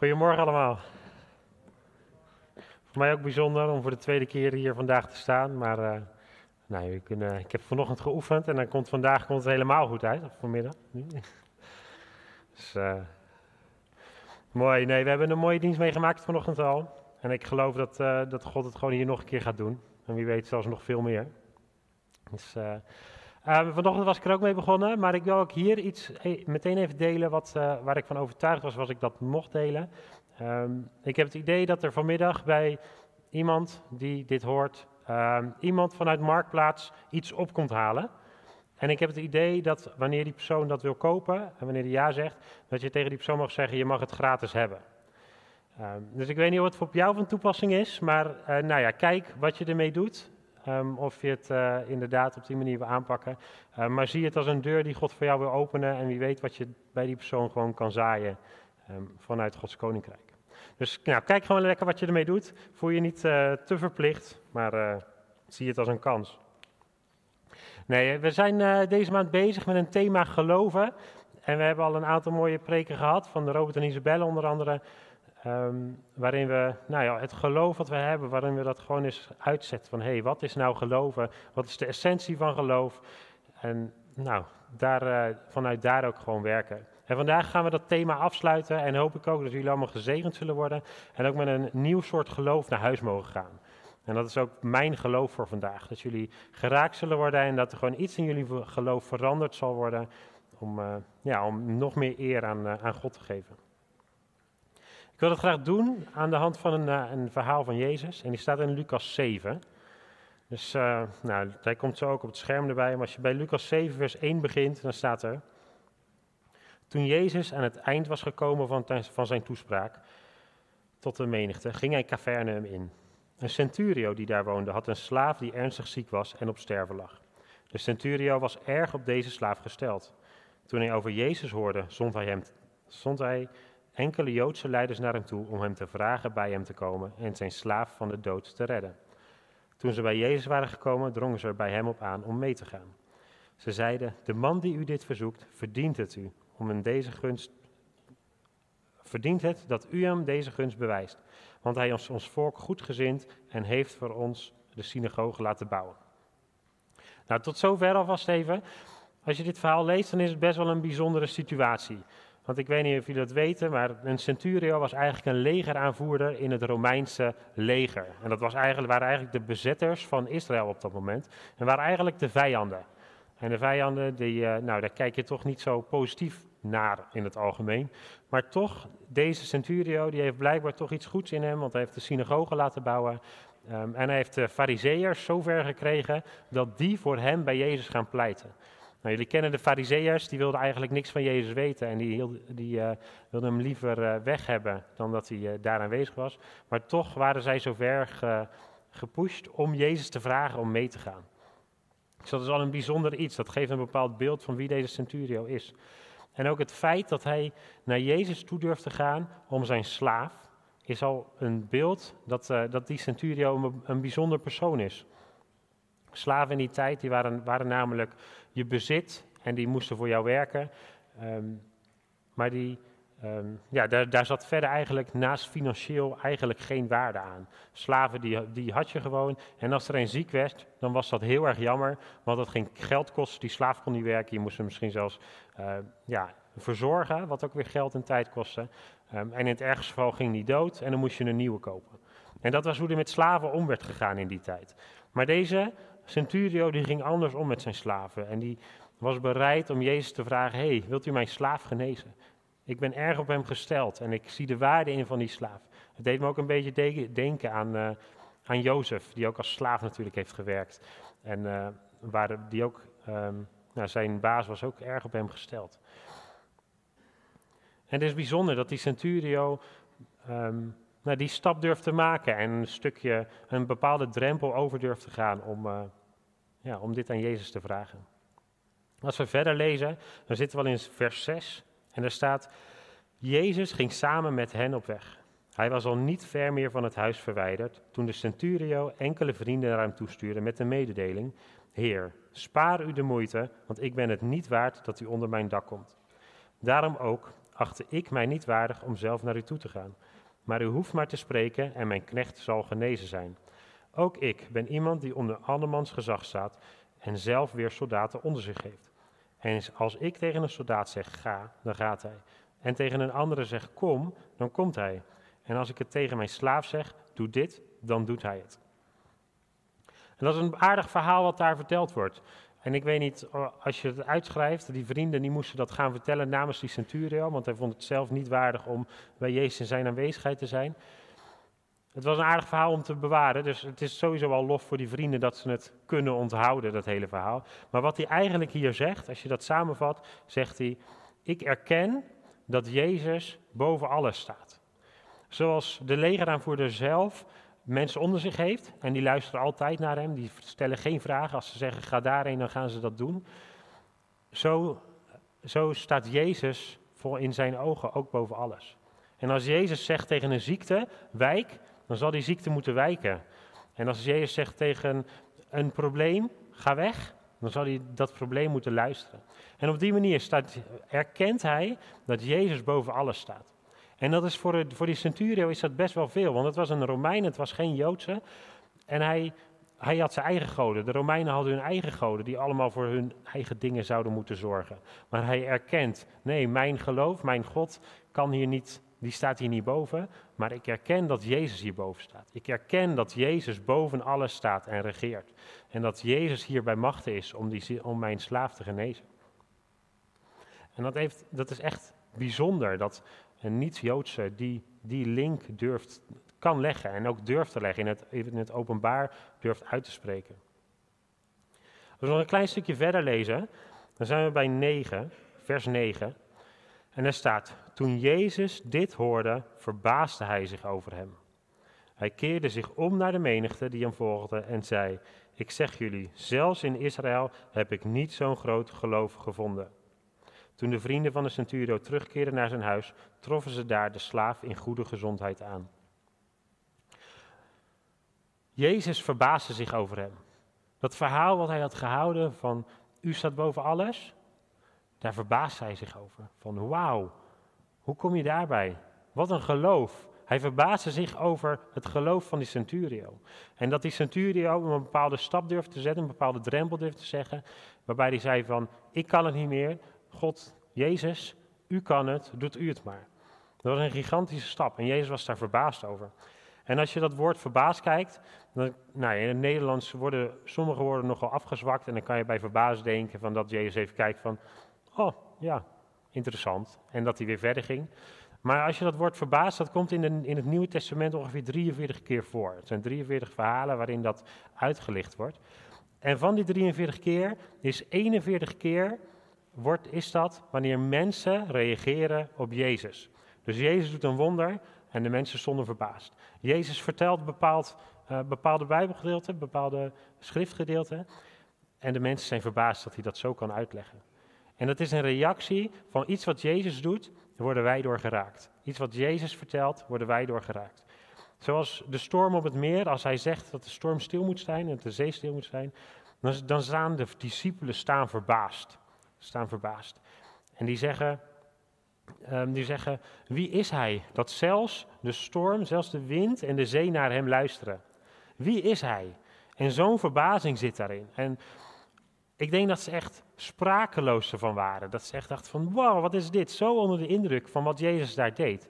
Goedemorgen allemaal. Voor mij ook bijzonder om voor de tweede keer hier vandaag te staan. Maar uh, nou, kunnen, ik heb vanochtend geoefend en dan komt vandaag komt het helemaal goed uit. Vanmiddag. dus, uh, mooi. Nee, we hebben een mooie dienst meegemaakt vanochtend al. En ik geloof dat, uh, dat God het gewoon hier nog een keer gaat doen. En wie weet zelfs nog veel meer. Dus, uh, vanochtend was ik er ook mee begonnen, maar ik wil ook hier iets e-, meteen even delen wat, uh, waar ik van overtuigd was, was ik dat mocht delen. Um, ik heb het idee dat er vanmiddag bij iemand die dit hoort, um, iemand vanuit Marktplaats iets op komt halen. En ik heb het idee dat wanneer die persoon dat wil kopen en wanneer die ja zegt, dat je tegen die persoon mag zeggen, je mag het gratis hebben. Um, dus ik weet niet of het voor jou van toepassing is, maar nou ja, kijk wat je ermee doet. Um, of je het uh, inderdaad op die manier wil aanpakken. Uh, maar zie het als een deur die God voor jou wil openen. En wie weet wat je bij die persoon gewoon kan zaaien um, vanuit Gods koninkrijk. Dus nou, kijk gewoon lekker wat je ermee doet. Voel je niet uh, te verplicht, maar zie het als een kans. Nee, we zijn deze maand bezig met een thema geloven. En we hebben al een aantal mooie preken gehad van Robert en Isabelle onder andere. Um, waarin we nou ja, het geloof wat we hebben, waarin we dat gewoon eens uitzetten van hé, hey, wat is nou geloven? Wat is de essentie van geloof? En nou, daar, uh, vanuit daar ook gewoon werken. En vandaag gaan we dat thema afsluiten en hoop ik ook dat jullie allemaal gezegend zullen worden en ook met een nieuw soort geloof naar huis mogen gaan. En dat is ook mijn geloof voor vandaag, dat jullie geraakt zullen worden en dat er gewoon iets in jullie geloof veranderd zal worden om, uh, ja, om nog meer eer aan, uh, aan God te geven. Ik wil dat graag doen aan de hand van een, uh, een verhaal van Jezus. En die staat in Lucas 7. Dus uh, nou, hij komt zo ook op het scherm erbij. Maar als je bij Lucas 7, vers 1 begint, dan staat er. Toen Jezus aan het eind was gekomen van, van zijn toespraak tot de menigte, ging hij Capernaum in. Een centurio die daar woonde had een slaaf die ernstig ziek was en op sterven lag. De centurio was erg op deze slaaf gesteld. Toen hij over Jezus hoorde, zond hij, hem, zond hij enkele Joodse leiders naar hem toe om hem te vragen bij hem te komen en zijn slaaf van de dood te redden. Toen ze bij Jezus waren gekomen, drongen ze er bij hem op aan om mee te gaan. Ze zeiden: De man die u dit verzoekt, verdient het u om hem deze gunst. Verdient het dat u hem deze gunst bewijst, want hij is ons volk goedgezind en heeft voor ons de synagoge laten bouwen. Nou, tot zover alvast even. Als je dit verhaal leest, dan is het best wel een bijzondere situatie. Want ik weet niet of jullie dat weten, maar een centurio was eigenlijk een legeraanvoerder in het Romeinse leger. En dat was eigenlijk, waren eigenlijk de bezetters van Israël op dat moment. En waren eigenlijk de vijanden. En de vijanden, die, uh, nou, daar kijk je toch niet zo positief naar in het algemeen. Maar toch, deze centurio, die heeft blijkbaar toch iets goeds in hem, want hij heeft de synagoge laten bouwen. Um, en hij heeft de fariseërs zover gekregen dat die voor hem bij Jezus gaan pleiten. Nou, jullie kennen de fariseërs, die wilden eigenlijk niks van Jezus weten en die, die uh, wilden hem liever uh, weg hebben dan dat hij uh, daar aanwezig was. Maar toch waren zij zover ge, gepusht om Jezus te vragen om mee te gaan. Dus dat is al een bijzonder iets, dat geeft een bepaald beeld van wie deze centurio is. En ook het feit dat hij naar Jezus toe durft te gaan om zijn slaaf, is al een beeld dat, dat die centurio een, een bijzonder persoon is. Slaven in die tijd die waren, waren namelijk je bezit en die moesten voor jou werken. Um, maar die, um, ja, daar, daar zat verder eigenlijk naast financieel eigenlijk geen waarde aan. Slaven die, die had je gewoon en als er een ziek werd, dan was dat heel erg jammer, want dat ging geld kosten, die slaaf kon niet werken. Je moest hem misschien zelfs uh, ja, verzorgen, wat ook weer geld en tijd kostte. En in het ergste geval ging die dood en dan moest je een nieuwe kopen. En dat was hoe er met slaven om werd gegaan in die tijd. Maar deze Centurio die ging anders om met zijn slaven en die was bereid om Jezus te vragen: hey, wilt u mijn slaaf genezen? Ik ben erg op hem gesteld en ik zie de waarde in van die slaaf. Het deed me ook een beetje denken aan, uh, aan Jozef, die ook als slaaf natuurlijk heeft gewerkt. En uh, waar die ook, um, nou, zijn baas was ook erg op hem gesteld. En het is bijzonder dat die centurio um, nou, die stap durft te maken en een stukje, een bepaalde drempel over durft te gaan om, uh, ja, om dit aan Jezus te vragen. Als we verder lezen, dan zitten we al in vers 6 en daar staat, Jezus ging samen met hen op weg. Hij was al niet ver meer van het huis verwijderd toen de centurio enkele vrienden naar hem toestuurde met de mededeling, Heer, spaar u de moeite, want ik ben het niet waard dat u onder mijn dak komt. Daarom ook, achtte ik mij niet waardig om zelf naar u toe te gaan. Maar u hoeft maar te spreken en mijn knecht zal genezen zijn. Ook ik ben iemand die onder andermans gezag staat en zelf weer soldaten onder zich heeft. En als ik tegen een soldaat zeg ga, dan gaat hij. En tegen een andere zeg kom, dan komt hij. En als ik het tegen mijn slaaf zeg, doe dit, dan doet hij het. En dat is een aardig verhaal wat daar verteld wordt. En ik weet niet, als je het uitschrijft, die vrienden die moesten dat gaan vertellen namens die centurio, want hij vond het zelf niet waardig om bij Jezus in zijn aanwezigheid te zijn. Het was een aardig verhaal om te bewaren, dus het is sowieso al lof voor die vrienden dat ze het kunnen onthouden, dat hele verhaal. Maar wat hij eigenlijk hier zegt, als je dat samenvat, zegt hij, ik erken dat Jezus boven alles staat. Zoals de legeraanvoerder zelf mensen onder zich heeft en die luisteren altijd naar hem, die stellen geen vragen. Als ze zeggen ga daarheen, dan gaan ze dat doen. Zo, zo staat Jezus voor in zijn ogen ook boven alles. En als Jezus zegt tegen een ziekte, wijk, dan zal die ziekte moeten wijken. En als Jezus zegt tegen een probleem, ga weg, dan zal hij dat probleem moeten luisteren. En op die manier staat, erkent hij dat Jezus boven alles staat. En dat is voor, voor die centurio is dat best wel veel, want het was een Romein, het was geen Joodse. En hij, hij had zijn eigen goden. De Romeinen hadden hun eigen goden, die allemaal voor hun eigen dingen zouden moeten zorgen. Maar hij erkent, nee, mijn geloof, mijn God kan hier niet, die staat hier niet boven. Maar ik erken dat Jezus hier boven staat. Ik erken dat Jezus boven alles staat en regeert. En dat Jezus hier bij machten is om, die, om mijn slaaf te genezen. En dat, heeft, dat is echt bijzonder dat een niet-Joodse die die link durft, kan leggen en ook durft te leggen, in het, in het openbaar durft uit te spreken. Als we nog een klein stukje verder lezen, dan zijn we bij 9, vers 9. En er staat, toen Jezus dit hoorde, verbaasde hij zich over hem. Hij keerde zich om naar de menigte die hem volgde en zei, ik zeg jullie, zelfs in Israël heb ik niet zo'n groot geloof gevonden. Toen de vrienden van de centurio terugkeerden naar zijn huis, troffen ze daar de slaaf in goede gezondheid aan. Jezus verbaasde zich over hem. Dat verhaal wat hij had gehouden van u staat boven alles, daar verbaasde hij zich over. Van wauw, hoe kom je daarbij? Wat een geloof. Hij verbaasde zich over het geloof van die centurio. En dat die centurio een bepaalde stap durfde te zetten, een bepaalde drempel durfde te zeggen, waarbij hij zei van, ik kan het niet meer, God, Jezus, u kan het, doet u het maar. Dat was een gigantische stap en Jezus was daar verbaasd over. En als je dat woord verbaasd kijkt, dan, nou, in het Nederlands worden sommige woorden nogal afgezwakt en dan kan je bij verbaasd denken van dat Jezus even kijkt van, oh ja, interessant. En dat hij weer verder ging. Maar als je dat woord verbaasd, dat komt in, in het Nieuwe Testament ongeveer 43 keer voor. Het zijn 43 verhalen waarin dat uitgelicht wordt. En van die 43 keer is 41 keer wordt, is dat wanneer mensen reageren op Jezus. Dus Jezus doet een wonder en de mensen stonden verbaasd. Jezus vertelt bepaald, uh, bepaalde Bijbelgedeelten, bepaalde schriftgedeelten. En de mensen zijn verbaasd dat hij dat zo kan uitleggen. En dat is een reactie van iets wat Jezus doet, worden wij door geraakt. Iets wat Jezus vertelt, worden wij door geraakt. Zoals de storm op het meer, als hij zegt dat de storm stil moet zijn en de zee stil moet zijn, dan, dan staan de discipelen staan verbaasd. Staan verbaasd. En die zeggen, um, die zeggen, wie is hij? Dat zelfs de storm, zelfs de wind en de zee naar hem luisteren. Wie is hij? En zo'n verbazing zit daarin. En ik denk dat ze echt sprakeloos ervan waren. Dat ze echt dachten van, wow, wat is dit? Zo onder de indruk van wat Jezus daar deed.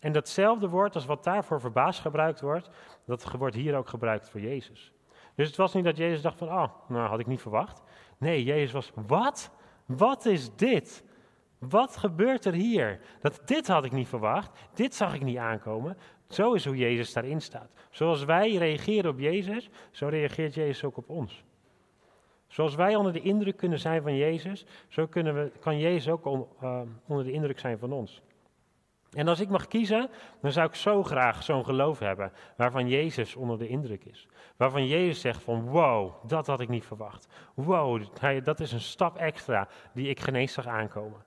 En datzelfde woord als wat daarvoor verbaasd gebruikt wordt, dat wordt hier ook gebruikt voor Jezus. Dus het was niet dat Jezus dacht van, oh, nou had ik niet verwacht. Nee, Jezus was, wat? Wat is dit? Wat gebeurt er hier? Dat, dit had ik niet verwacht. Dit zag ik niet aankomen. Zo is hoe Jezus daarin staat. Zoals wij reageren op Jezus, zo reageert Jezus ook op ons. Zoals wij onder de indruk kunnen zijn van Jezus, zo kunnen we, kan Jezus ook uh, onder de indruk zijn van ons. En als ik mag kiezen, dan zou ik zo graag zo'n geloof hebben waarvan Jezus onder de indruk is. Waarvan Jezus zegt van wow, dat had ik niet verwacht. Wow, dat is een stap extra die ik geen zag aankomen.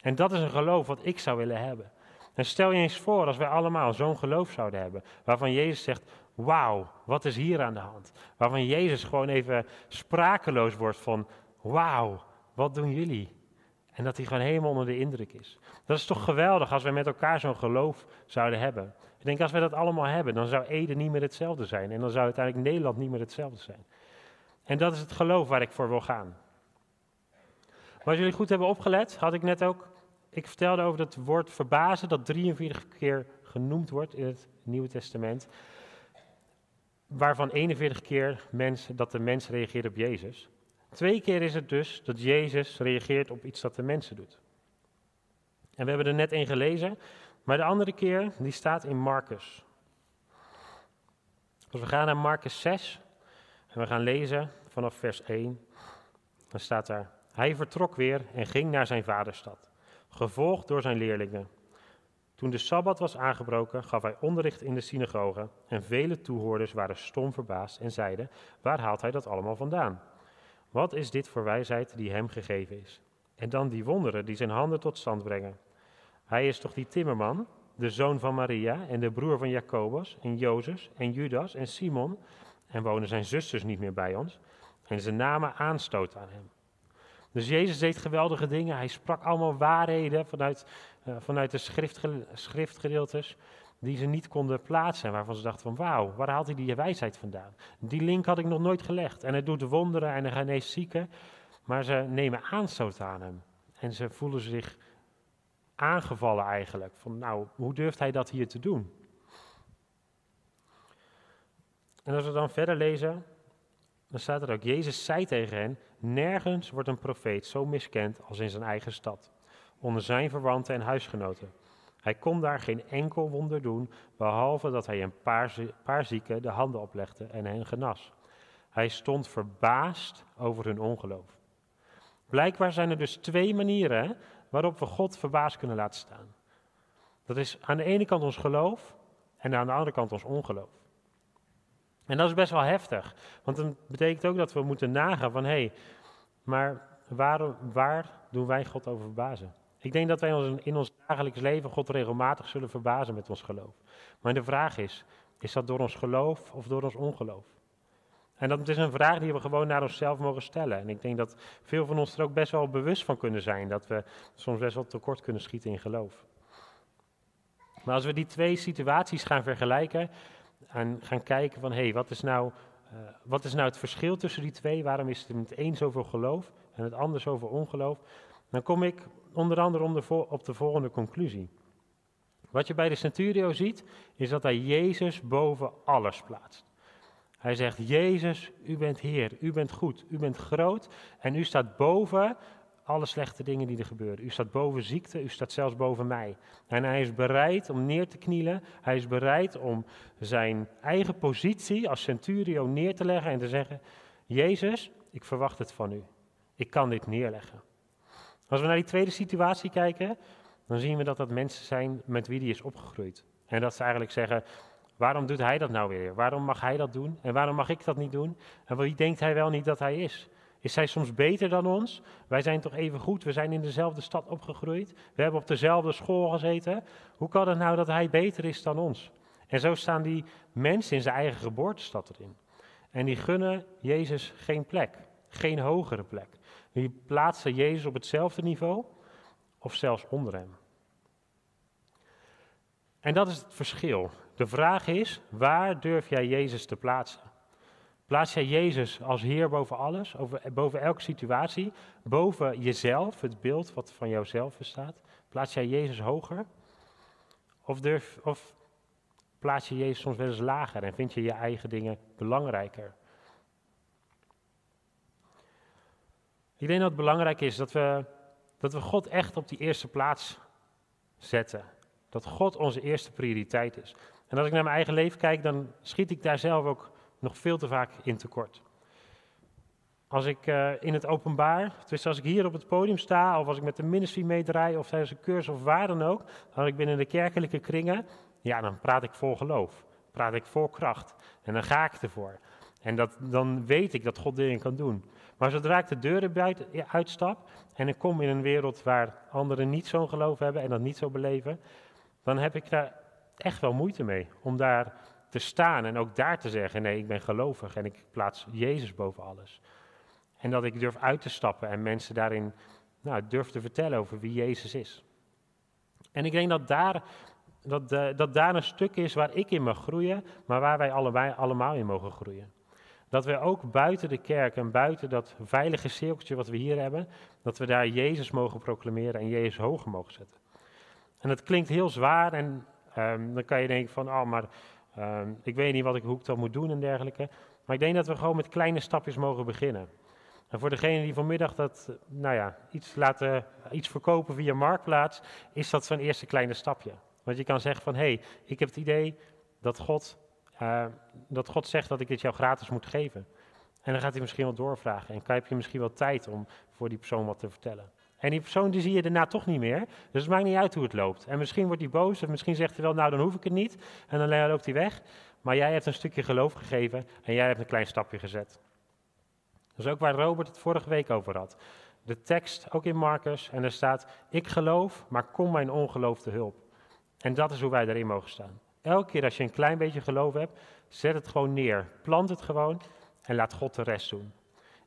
En dat is een geloof wat ik zou willen hebben. En stel je eens voor als wij allemaal zo'n geloof zouden hebben, waarvan Jezus zegt, wauw, wat is hier aan de hand? Waarvan Jezus gewoon even sprakeloos wordt van, wauw, wat doen jullie? En dat hij gewoon helemaal onder de indruk is. Dat is toch geweldig als wij met elkaar zo'n geloof zouden hebben. Ik denk, als wij dat allemaal hebben, dan zou Ede niet meer hetzelfde zijn. En dan zou uiteindelijk Nederland niet meer hetzelfde zijn. En dat is het geloof waar ik voor wil gaan. Maar als jullie goed hebben opgelet, had ik net ook. Ik vertelde over het woord verbazen, dat 43 keer genoemd wordt in het Nieuwe Testament. Waarvan 41 keer dat de mens reageert op Jezus. Twee keer is het dus dat Jezus reageert op iets dat de mensen doet. En we hebben er net één gelezen, maar de andere keer die staat in Marcus. Als we gaan naar Marcus 6 en we gaan lezen vanaf vers 1, dan staat daar: Hij vertrok weer en ging naar zijn vaderstad, gevolgd door zijn leerlingen. Toen de sabbat was aangebroken, gaf hij onderricht in de synagoge en vele toehoorders waren stom verbaasd en zeiden: Waar haalt hij dat allemaal vandaan? Wat is dit voor wijsheid die hem gegeven is? En dan die wonderen die zijn handen tot stand brengen. Hij is toch die timmerman, de zoon van Maria en de broer van Jacobus en Jozef en Judas en Simon. En wonen zijn zusters niet meer bij ons. En ze namen aanstoot aan hem. Dus Jezus deed geweldige dingen. Hij sprak allemaal waarheden vanuit, vanuit de schriftgedeeltes die ze niet konden plaatsen. Waarvan ze dachten van wauw, waar haalt hij die wijsheid vandaan? Die link had ik nog nooit gelegd. En hij doet wonderen en hij geneest zieken. Maar ze nemen aanstoot aan hem. En ze voelen zich aangevallen eigenlijk. Van nou, hoe durft hij dat hier te doen? En als we dan verder lezen, dan staat er ook, Jezus zei tegen hen, nergens wordt een profeet zo miskend als in zijn eigen stad, onder zijn verwanten en huisgenoten. Hij kon daar geen enkel wonder doen, behalve dat hij een paar, paar zieken de handen oplegde en hen genas. Hij stond verbaasd over hun ongeloof. Blijkbaar zijn er dus twee manieren waarop we God verbaasd kunnen laten staan. Dat is aan de ene kant ons geloof en aan de andere kant ons ongeloof. En dat is best wel heftig, want dat betekent ook dat we moeten nagaan van hé, hey, maar waar, waar doen wij God over verbazen? Ik denk dat wij ons in ons dagelijks leven God regelmatig zullen verbazen met ons geloof. Maar de vraag is, is dat door ons geloof of door ons ongeloof? En dat is een vraag die we gewoon naar onszelf mogen stellen. En ik denk dat veel van ons er ook best wel bewust van kunnen zijn dat we soms best wel tekort kunnen schieten in geloof. Maar als we die twee situaties gaan vergelijken en gaan kijken van hé, hey, wat, is nou, uh, wat is nou het verschil tussen die twee? Waarom is het met één zoveel geloof en het ander zoveel ongeloof? Dan kom ik onder andere om op de volgende conclusie. Wat je bij de centurio ziet, is dat hij Jezus boven alles plaatst. Hij zegt, Jezus, u bent Heer, u bent goed, u bent groot en u staat boven alle slechte dingen die er gebeuren. U staat boven ziekte, u staat zelfs boven mij. En hij is bereid om neer te knielen, hij is bereid om zijn eigen positie als centurio neer te leggen en te zeggen, Jezus, ik verwacht het van u. Ik kan dit neerleggen. Als we naar die tweede situatie kijken, dan zien we dat dat mensen zijn met wie die is opgegroeid. En dat ze eigenlijk zeggen, waarom doet hij dat nou weer? Waarom mag hij dat doen? En waarom mag ik dat niet doen? En wie denkt hij wel niet dat hij is? Is hij soms beter dan ons? Wij zijn toch even goed? We zijn in dezelfde stad opgegroeid. We hebben op dezelfde school gezeten. Hoe kan het nou dat hij beter is dan ons? En zo staan die mensen in zijn eigen geboortestad erin. En die gunnen Jezus geen plek, geen hogere plek. Die plaatsen Jezus op hetzelfde niveau of zelfs onder hem. En dat is het verschil. De vraag is, waar durf jij Jezus te plaatsen? Plaats jij Jezus als Heer boven alles, boven elke situatie, boven jezelf, het beeld wat van jouzelf bestaat? Plaats jij Jezus hoger? Of, durf, of plaats je Jezus soms wel eens lager en vind je je eigen dingen belangrijker? Ik denk dat het belangrijk is dat we, dat we God echt op die eerste plaats zetten. Dat God onze eerste prioriteit is. En als ik naar mijn eigen leven kijk, dan schiet ik daar zelf ook nog veel te vaak in tekort. Als ik uh, in het openbaar, dus als ik hier op het podium sta, of als ik met de ministry meedraai, of tijdens een cursus of waar dan ook, als ik binnen de kerkelijke kringen, ja, dan praat ik vol geloof. Praat ik vol kracht. En dan ga ik ervoor. En dat, dan weet ik dat God dingen kan doen. Maar zodra ik de deuren buiten, uitstap en ik kom in een wereld waar anderen niet zo'n geloof hebben en dat niet zo beleven, dan heb ik daar echt wel moeite mee om daar te staan en ook daar te zeggen: nee, ik ben gelovig en ik plaats Jezus boven alles. En dat ik durf uit te stappen en mensen daarin nou, durft te vertellen over wie Jezus is. En ik denk dat daar, dat, dat daar een stuk is waar ik in mag groeien, maar waar wij allebei, allemaal in mogen groeien. Dat we ook buiten de kerk en buiten dat veilige cirkeltje wat we hier hebben, dat we daar Jezus mogen proclameren en Jezus hoger mogen zetten. En dat klinkt heel zwaar en um, dan kan je denken van, oh, maar um, ik weet niet wat ik, hoe ik dat moet doen en dergelijke. Maar ik denk dat we gewoon met kleine stapjes mogen beginnen. En voor degene die vanmiddag dat, nou ja, iets laten, iets verkopen via Marktplaats, is dat zo'n eerste kleine stapje. Want je kan zeggen van, hé, hey, ik heb het idee dat God, uh, dat God zegt dat ik dit jou gratis moet geven. En dan gaat hij misschien wel doorvragen en heb je misschien wel tijd om voor die persoon wat te vertellen. En die persoon die zie je daarna toch niet meer. Dus het maakt niet uit hoe het loopt. En misschien wordt hij boos of misschien zegt hij wel, nou dan hoef ik het niet. En dan loopt hij weg. Maar jij hebt een stukje geloof gegeven en jij hebt een klein stapje gezet. Dat is ook waar Robert het vorige week over had. De tekst, ook in Marcus, en er staat, ik geloof, maar kom mijn ongeloof te hulp. En dat is hoe wij daarin mogen staan. Elke keer als je een klein beetje geloof hebt, zet het gewoon neer. Plant het gewoon en laat God de rest doen.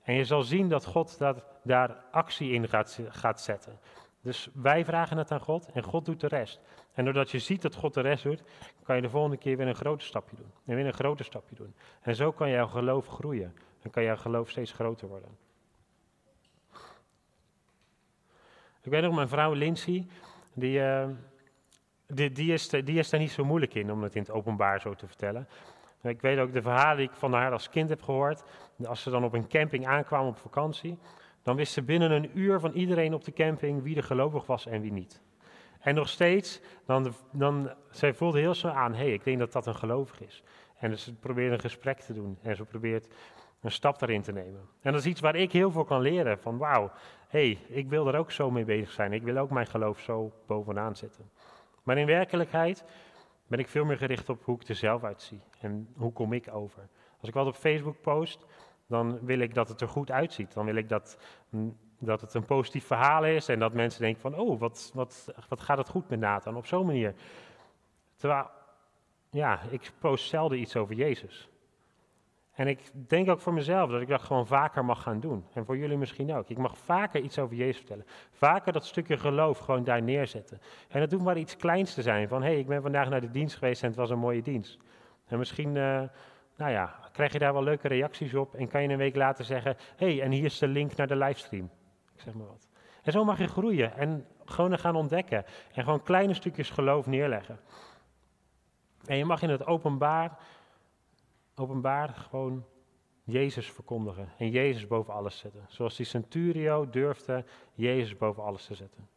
En je zal zien dat God dat, daar actie in gaat, gaat zetten. Dus wij vragen het aan God en God doet de rest. En doordat je ziet dat God de rest doet, kan je de volgende keer weer een groter stapje doen. En weer een groter stapje doen. En zo kan jouw geloof groeien. Dan kan jouw geloof steeds groter worden. Ik weet nog, mijn vrouw Lindsay, die, uh, die, die, is, die is daar niet zo moeilijk in om het in het openbaar zo te vertellen. Ik weet ook de verhalen die ik van haar als kind heb gehoord. Als ze dan op een camping aankwamen op vakantie, dan wist ze binnen een uur van iedereen op de camping wie er gelovig was en wie niet. En nog steeds, dan, dan, zij voelde heel snel aan, hé, hey, ik denk dat dat een gelovig is. En dus ze probeert een gesprek te doen en ze probeert een stap daarin te nemen. En dat is iets waar ik heel veel kan leren, van wauw, hé, hey, ik wil er ook zo mee bezig zijn. Ik wil ook mijn geloof zo bovenaan zetten. Maar in werkelijkheid ben ik veel meer gericht op hoe ik er zelf uitzie en hoe kom ik over. Als ik wat op Facebook post, dan wil ik dat het er goed uitziet. Dan wil ik dat, mm, dat het een positief verhaal is en dat mensen denken van, oh, wat, wat, wat gaat het goed met Nathan op zo'n manier. Terwijl, ja, ik post zelden iets over Jezus. En ik denk ook voor mezelf dat ik dat gewoon vaker mag gaan doen. En voor jullie misschien ook. Ik mag vaker iets over Jezus vertellen. Vaker dat stukje geloof gewoon daar neerzetten. En dat doet maar iets kleins te zijn. Van hé, hey, ik ben vandaag naar de dienst geweest en het was een mooie dienst. En misschien, uh, nou ja, krijg je daar wel leuke reacties op. En kan je een week later zeggen: hé, hey, en hier is de link naar de livestream. Ik zeg maar wat. En zo mag je groeien en gewoon gaan ontdekken. En gewoon kleine stukjes geloof neerleggen. En je mag in het openbaar openbaar gewoon Jezus verkondigen en Jezus boven alles zetten. Zoals die centurio durfde Jezus boven alles te zetten.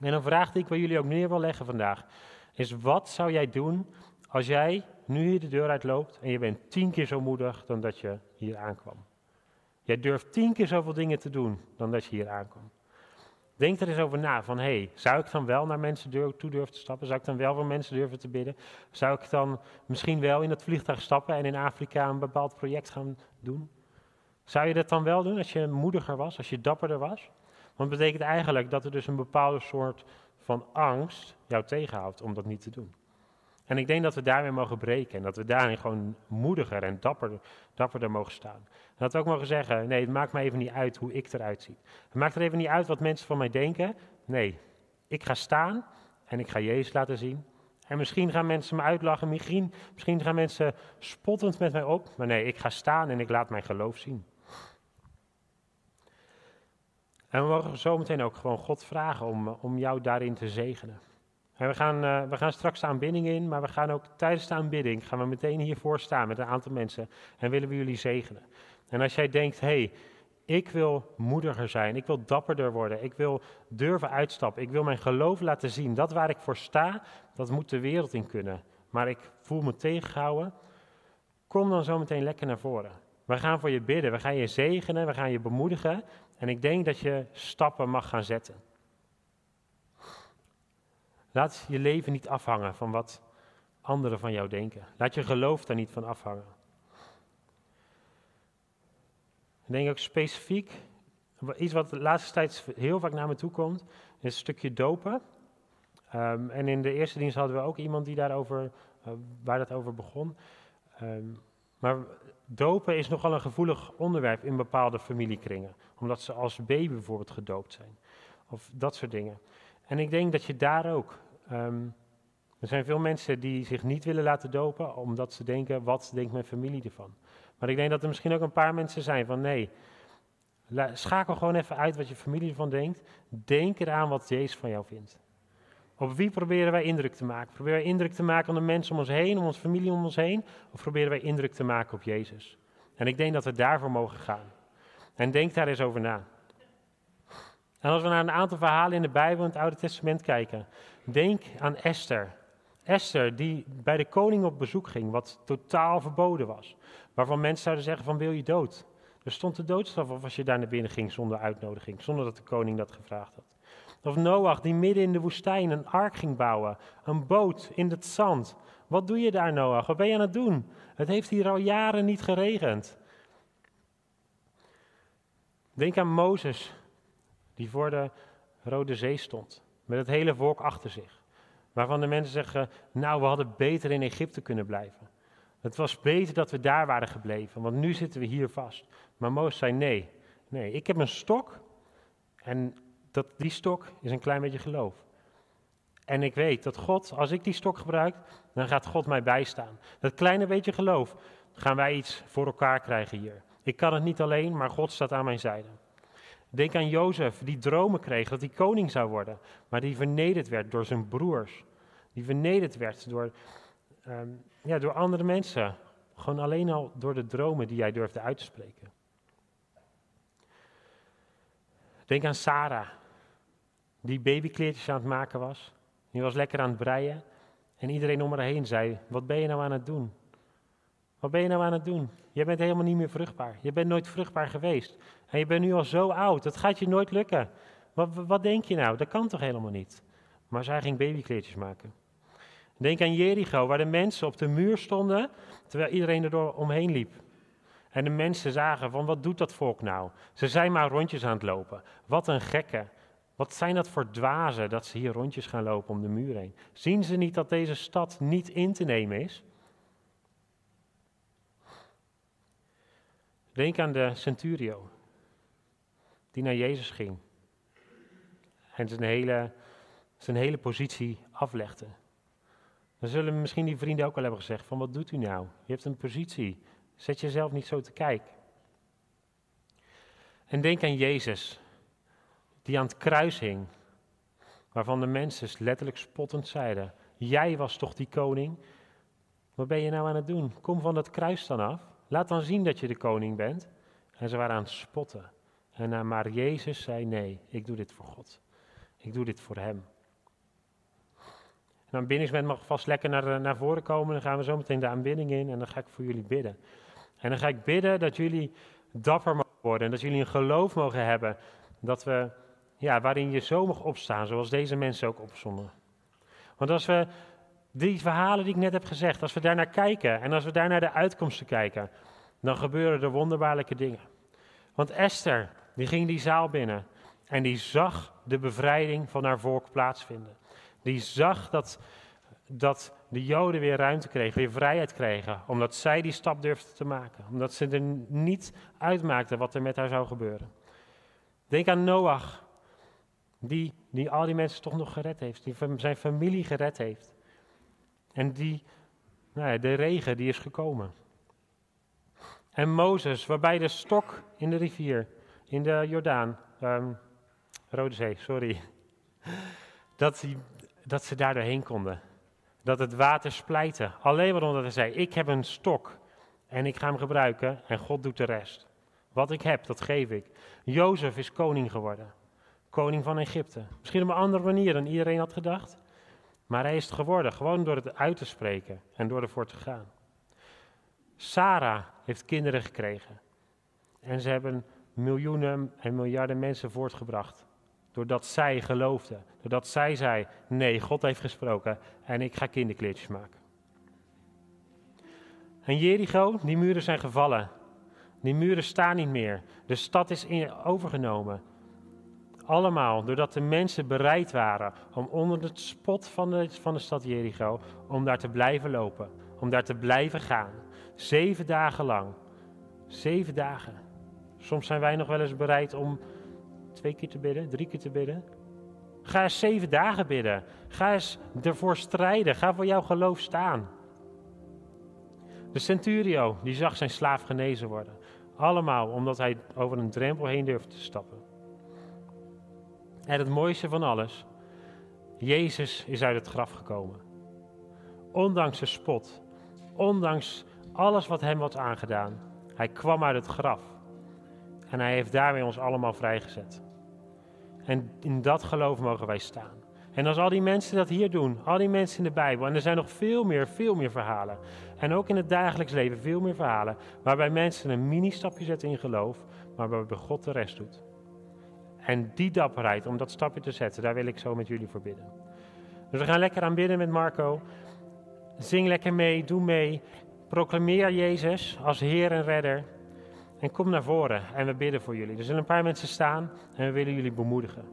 En een vraag die ik bij jullie ook neer wil leggen vandaag, is wat zou jij doen als jij nu hier de deur uitloopt en je bent tien keer zo moedig dan dat je hier aankwam? Jij durft tien keer zoveel dingen te doen dan dat je hier aankwam. Denk er eens over na, van hey, zou ik dan wel naar mensen toe durven te stappen? Zou ik dan wel voor mensen durven te bidden? Zou ik dan misschien wel in het vliegtuig stappen en in Afrika een bepaald project gaan doen? Zou je dat dan wel doen als je moediger was, als je dapperder was? Want het betekent eigenlijk dat er dus een bepaalde soort van angst jou tegenhoudt om dat niet te doen. En ik denk dat we daarmee mogen breken en dat we daarin gewoon moediger en dapperder, dapperder mogen staan. En dat we ook mogen zeggen, nee, het maakt me even niet uit hoe ik eruit zie. Het maakt er even niet uit wat mensen van mij denken. Nee, ik ga staan en ik ga Jezus laten zien. En misschien gaan mensen me uitlachen, misschien, misschien gaan mensen spottend met mij op. Maar nee, ik ga staan en ik laat mijn geloof zien. En we mogen zo meteen ook gewoon God vragen om, om jou daarin te zegenen. En we, gaan, uh, we gaan straks de aanbidding in, maar we gaan ook tijdens de aanbidding gaan we meteen hiervoor staan met een aantal mensen en willen we jullie zegenen. En als jij denkt, hé, hey, ik wil moediger zijn, ik wil dapperder worden, ik wil durven uitstappen, ik wil mijn geloof laten zien, dat waar ik voor sta, dat moet de wereld in kunnen. Maar ik voel me tegengehouden, kom dan zo meteen lekker naar voren. We gaan voor je bidden, we gaan je zegenen, we gaan je bemoedigen en ik denk dat je stappen mag gaan zetten. Laat je leven niet afhangen van wat anderen van jou denken. Laat je geloof daar niet van afhangen. Ik denk ook specifiek, iets wat de laatste tijd heel vaak naar me toe komt, is een stukje dopen. Um, en in de eerste dienst hadden we ook iemand die daarover, uh, waar dat over begon. Um, maar dopen is nogal een gevoelig onderwerp in bepaalde familiekringen. omdat ze als baby bijvoorbeeld gedoopt zijn. Of dat soort dingen. En ik denk dat je daar ook. Ehm, er zijn veel mensen die zich niet willen laten dopen, omdat ze denken: wat denkt mijn familie ervan? Maar ik denk dat er misschien ook een paar mensen zijn van: nee, schakel gewoon even uit wat je familie ervan denkt. Denk eraan wat Jezus van jou vindt. Op wie proberen wij indruk te maken? Proberen wij indruk te maken op de mensen om ons heen, om onze familie om ons heen? Of proberen wij indruk te maken op Jezus? En ik denk dat we daarvoor mogen gaan. En denk daar eens over na. En als we naar een aantal verhalen in de Bijbel en het Oude Testament kijken, denk aan Esther. Esther die bij de koning op bezoek ging, wat totaal verboden was. Waarvan mensen zouden zeggen van wil je dood? Er stond de doodstraf op als je daar naar binnen ging zonder uitnodiging, zonder dat de koning dat gevraagd had. Of Noach die midden in de woestijn een ark ging bouwen, een boot in het zand. Wat doe je daar Noach? Wat ben je aan het doen? Het heeft hier al jaren niet geregend. Denk aan Mozes, die voor de Rode Zee stond, met het hele volk achter zich. Waarvan de mensen zeggen, nou we hadden beter in Egypte kunnen blijven. Het was beter dat we daar waren gebleven, want nu zitten we hier vast. Maar Mozes zei, nee, nee, ik heb een stok en dat, die stok is een klein beetje geloof. En ik weet dat God, als ik die stok gebruik, dan gaat God mij bijstaan. Dat kleine beetje geloof, gaan wij iets voor elkaar krijgen hier. Ik kan het niet alleen, maar God staat aan mijn zijde. Denk aan Jozef, die dromen kreeg dat hij koning zou worden, maar die vernederd werd door zijn broers. Die vernederd werd door, ehm, ja, door andere mensen. Gewoon alleen al door de dromen die jij durfde uit te spreken. Denk aan Sarah, die babykleertjes aan het maken was. Die was lekker aan het breien. En iedereen om haar heen zei: Wat ben je nou aan het doen? Wat ben je nou aan het doen? Je bent helemaal niet meer vruchtbaar. Je bent nooit vruchtbaar geweest. En je bent nu al zo oud. Dat gaat je nooit lukken. Wat, wat denk je nou? Dat kan toch helemaal niet? Maar zij ging babykleertjes maken. Denk aan Jericho, waar de mensen op de muur stonden, terwijl iedereen er omheen liep. En de mensen zagen van, wat doet dat volk nou? Ze zijn maar rondjes aan het lopen. Wat een gekke. Wat zijn dat voor dwazen dat ze hier rondjes gaan lopen om de muur heen? Zien ze niet dat deze stad niet in te nemen is? Denk aan de centurio, die naar Jezus ging. En zijn hele, zijn hele positie aflegde. Dan zullen misschien die vrienden ook al hebben gezegd van wat doet u nou? Je hebt een positie. Zet jezelf niet zo te kijken. En denk aan Jezus, die aan het kruis hing, waarvan de mensen letterlijk spottend zeiden: Jij was toch die koning? Wat ben je nou aan het doen? Kom van dat kruis dan af. Laat dan zien dat je de koning bent. En ze waren aan het spotten. En maar Jezus zei: Nee, ik doe dit voor God. Ik doe dit voor Hem. En aanbiddingsband mag vast lekker naar, naar voren komen. Dan gaan we zo meteen de aanbidding in en dan ga ik voor jullie bidden. En dan ga ik bidden dat jullie dapper mogen worden en dat jullie een geloof mogen hebben. Dat we, ja, waarin je zo mag opstaan, zoals deze mensen ook opzonden. Want als we die verhalen die ik net heb gezegd, als we daar naar kijken en als we daar naar de uitkomsten kijken, dan gebeuren er wonderbaarlijke dingen. Want Esther, die ging die zaal binnen en die zag de bevrijding van haar volk plaatsvinden. Die zag dat, dat de Joden weer ruimte kregen, weer vrijheid kregen, omdat zij die stap durfden te maken. Omdat ze er niet uitmaakte wat er met haar zou gebeuren. Denk aan Noach, die, die al die mensen toch nog gered heeft, die zijn familie gered heeft. En die, nou ja, de regen die is gekomen. En Mozes, waarbij de stok in de rivier, in de Jordaan, um, Rode Zee, sorry, dat, die, dat ze daar doorheen konden. Dat het water splijtte. Alleen maar omdat hij zei, ik heb een stok en ik ga hem gebruiken en God doet de rest. Wat ik heb, dat geef ik. Jozef is koning geworden. Koning van Egypte. Misschien op een andere manier dan iedereen had gedacht. Maar hij is het geworden, gewoon door het uit te spreken en door ervoor te gaan. Sarah heeft kinderen gekregen. En ze hebben miljoenen en miljarden mensen voortgebracht. Doordat zij geloofde. Doordat zij zei, nee, God heeft gesproken en ik ga kinderkleertjes maken. En Jericho, die muren zijn gevallen. Die muren staan niet meer. De stad is overgenomen. Allemaal doordat de mensen bereid waren om onder het spot van de, van de stad Jericho, om daar te blijven lopen. Om daar te blijven gaan. Zeven dagen lang. Zeven dagen. Soms zijn wij nog wel eens bereid om twee keer te bidden, drie keer te bidden. Ga eens zeven dagen bidden. Ga eens ervoor strijden. Ga voor jouw geloof staan. De centurio, die zag zijn slaaf genezen worden. Allemaal omdat hij over een drempel heen durfde te stappen. En het mooiste van alles, Jezus is uit het graf gekomen. Ondanks de spot, ondanks alles wat hem was aangedaan. Hij kwam uit het graf. En hij heeft daarmee ons allemaal vrijgezet. En in dat geloof mogen wij staan. En als al die mensen dat hier doen, al die mensen in de Bijbel, en er zijn nog veel meer, veel meer verhalen. En ook in het dagelijks leven veel meer verhalen, waarbij mensen een mini-stapje zetten in geloof, maar waarbij God de rest doet. En die dapperheid om dat stapje te zetten, daar wil ik zo met jullie voor bidden. Dus we gaan lekker aan bidden met Marco. Zing lekker mee, doe mee. Proclameer Jezus als Heer en Redder. En kom naar voren en we bidden voor jullie. Er zullen een paar mensen staan en we willen jullie bemoedigen.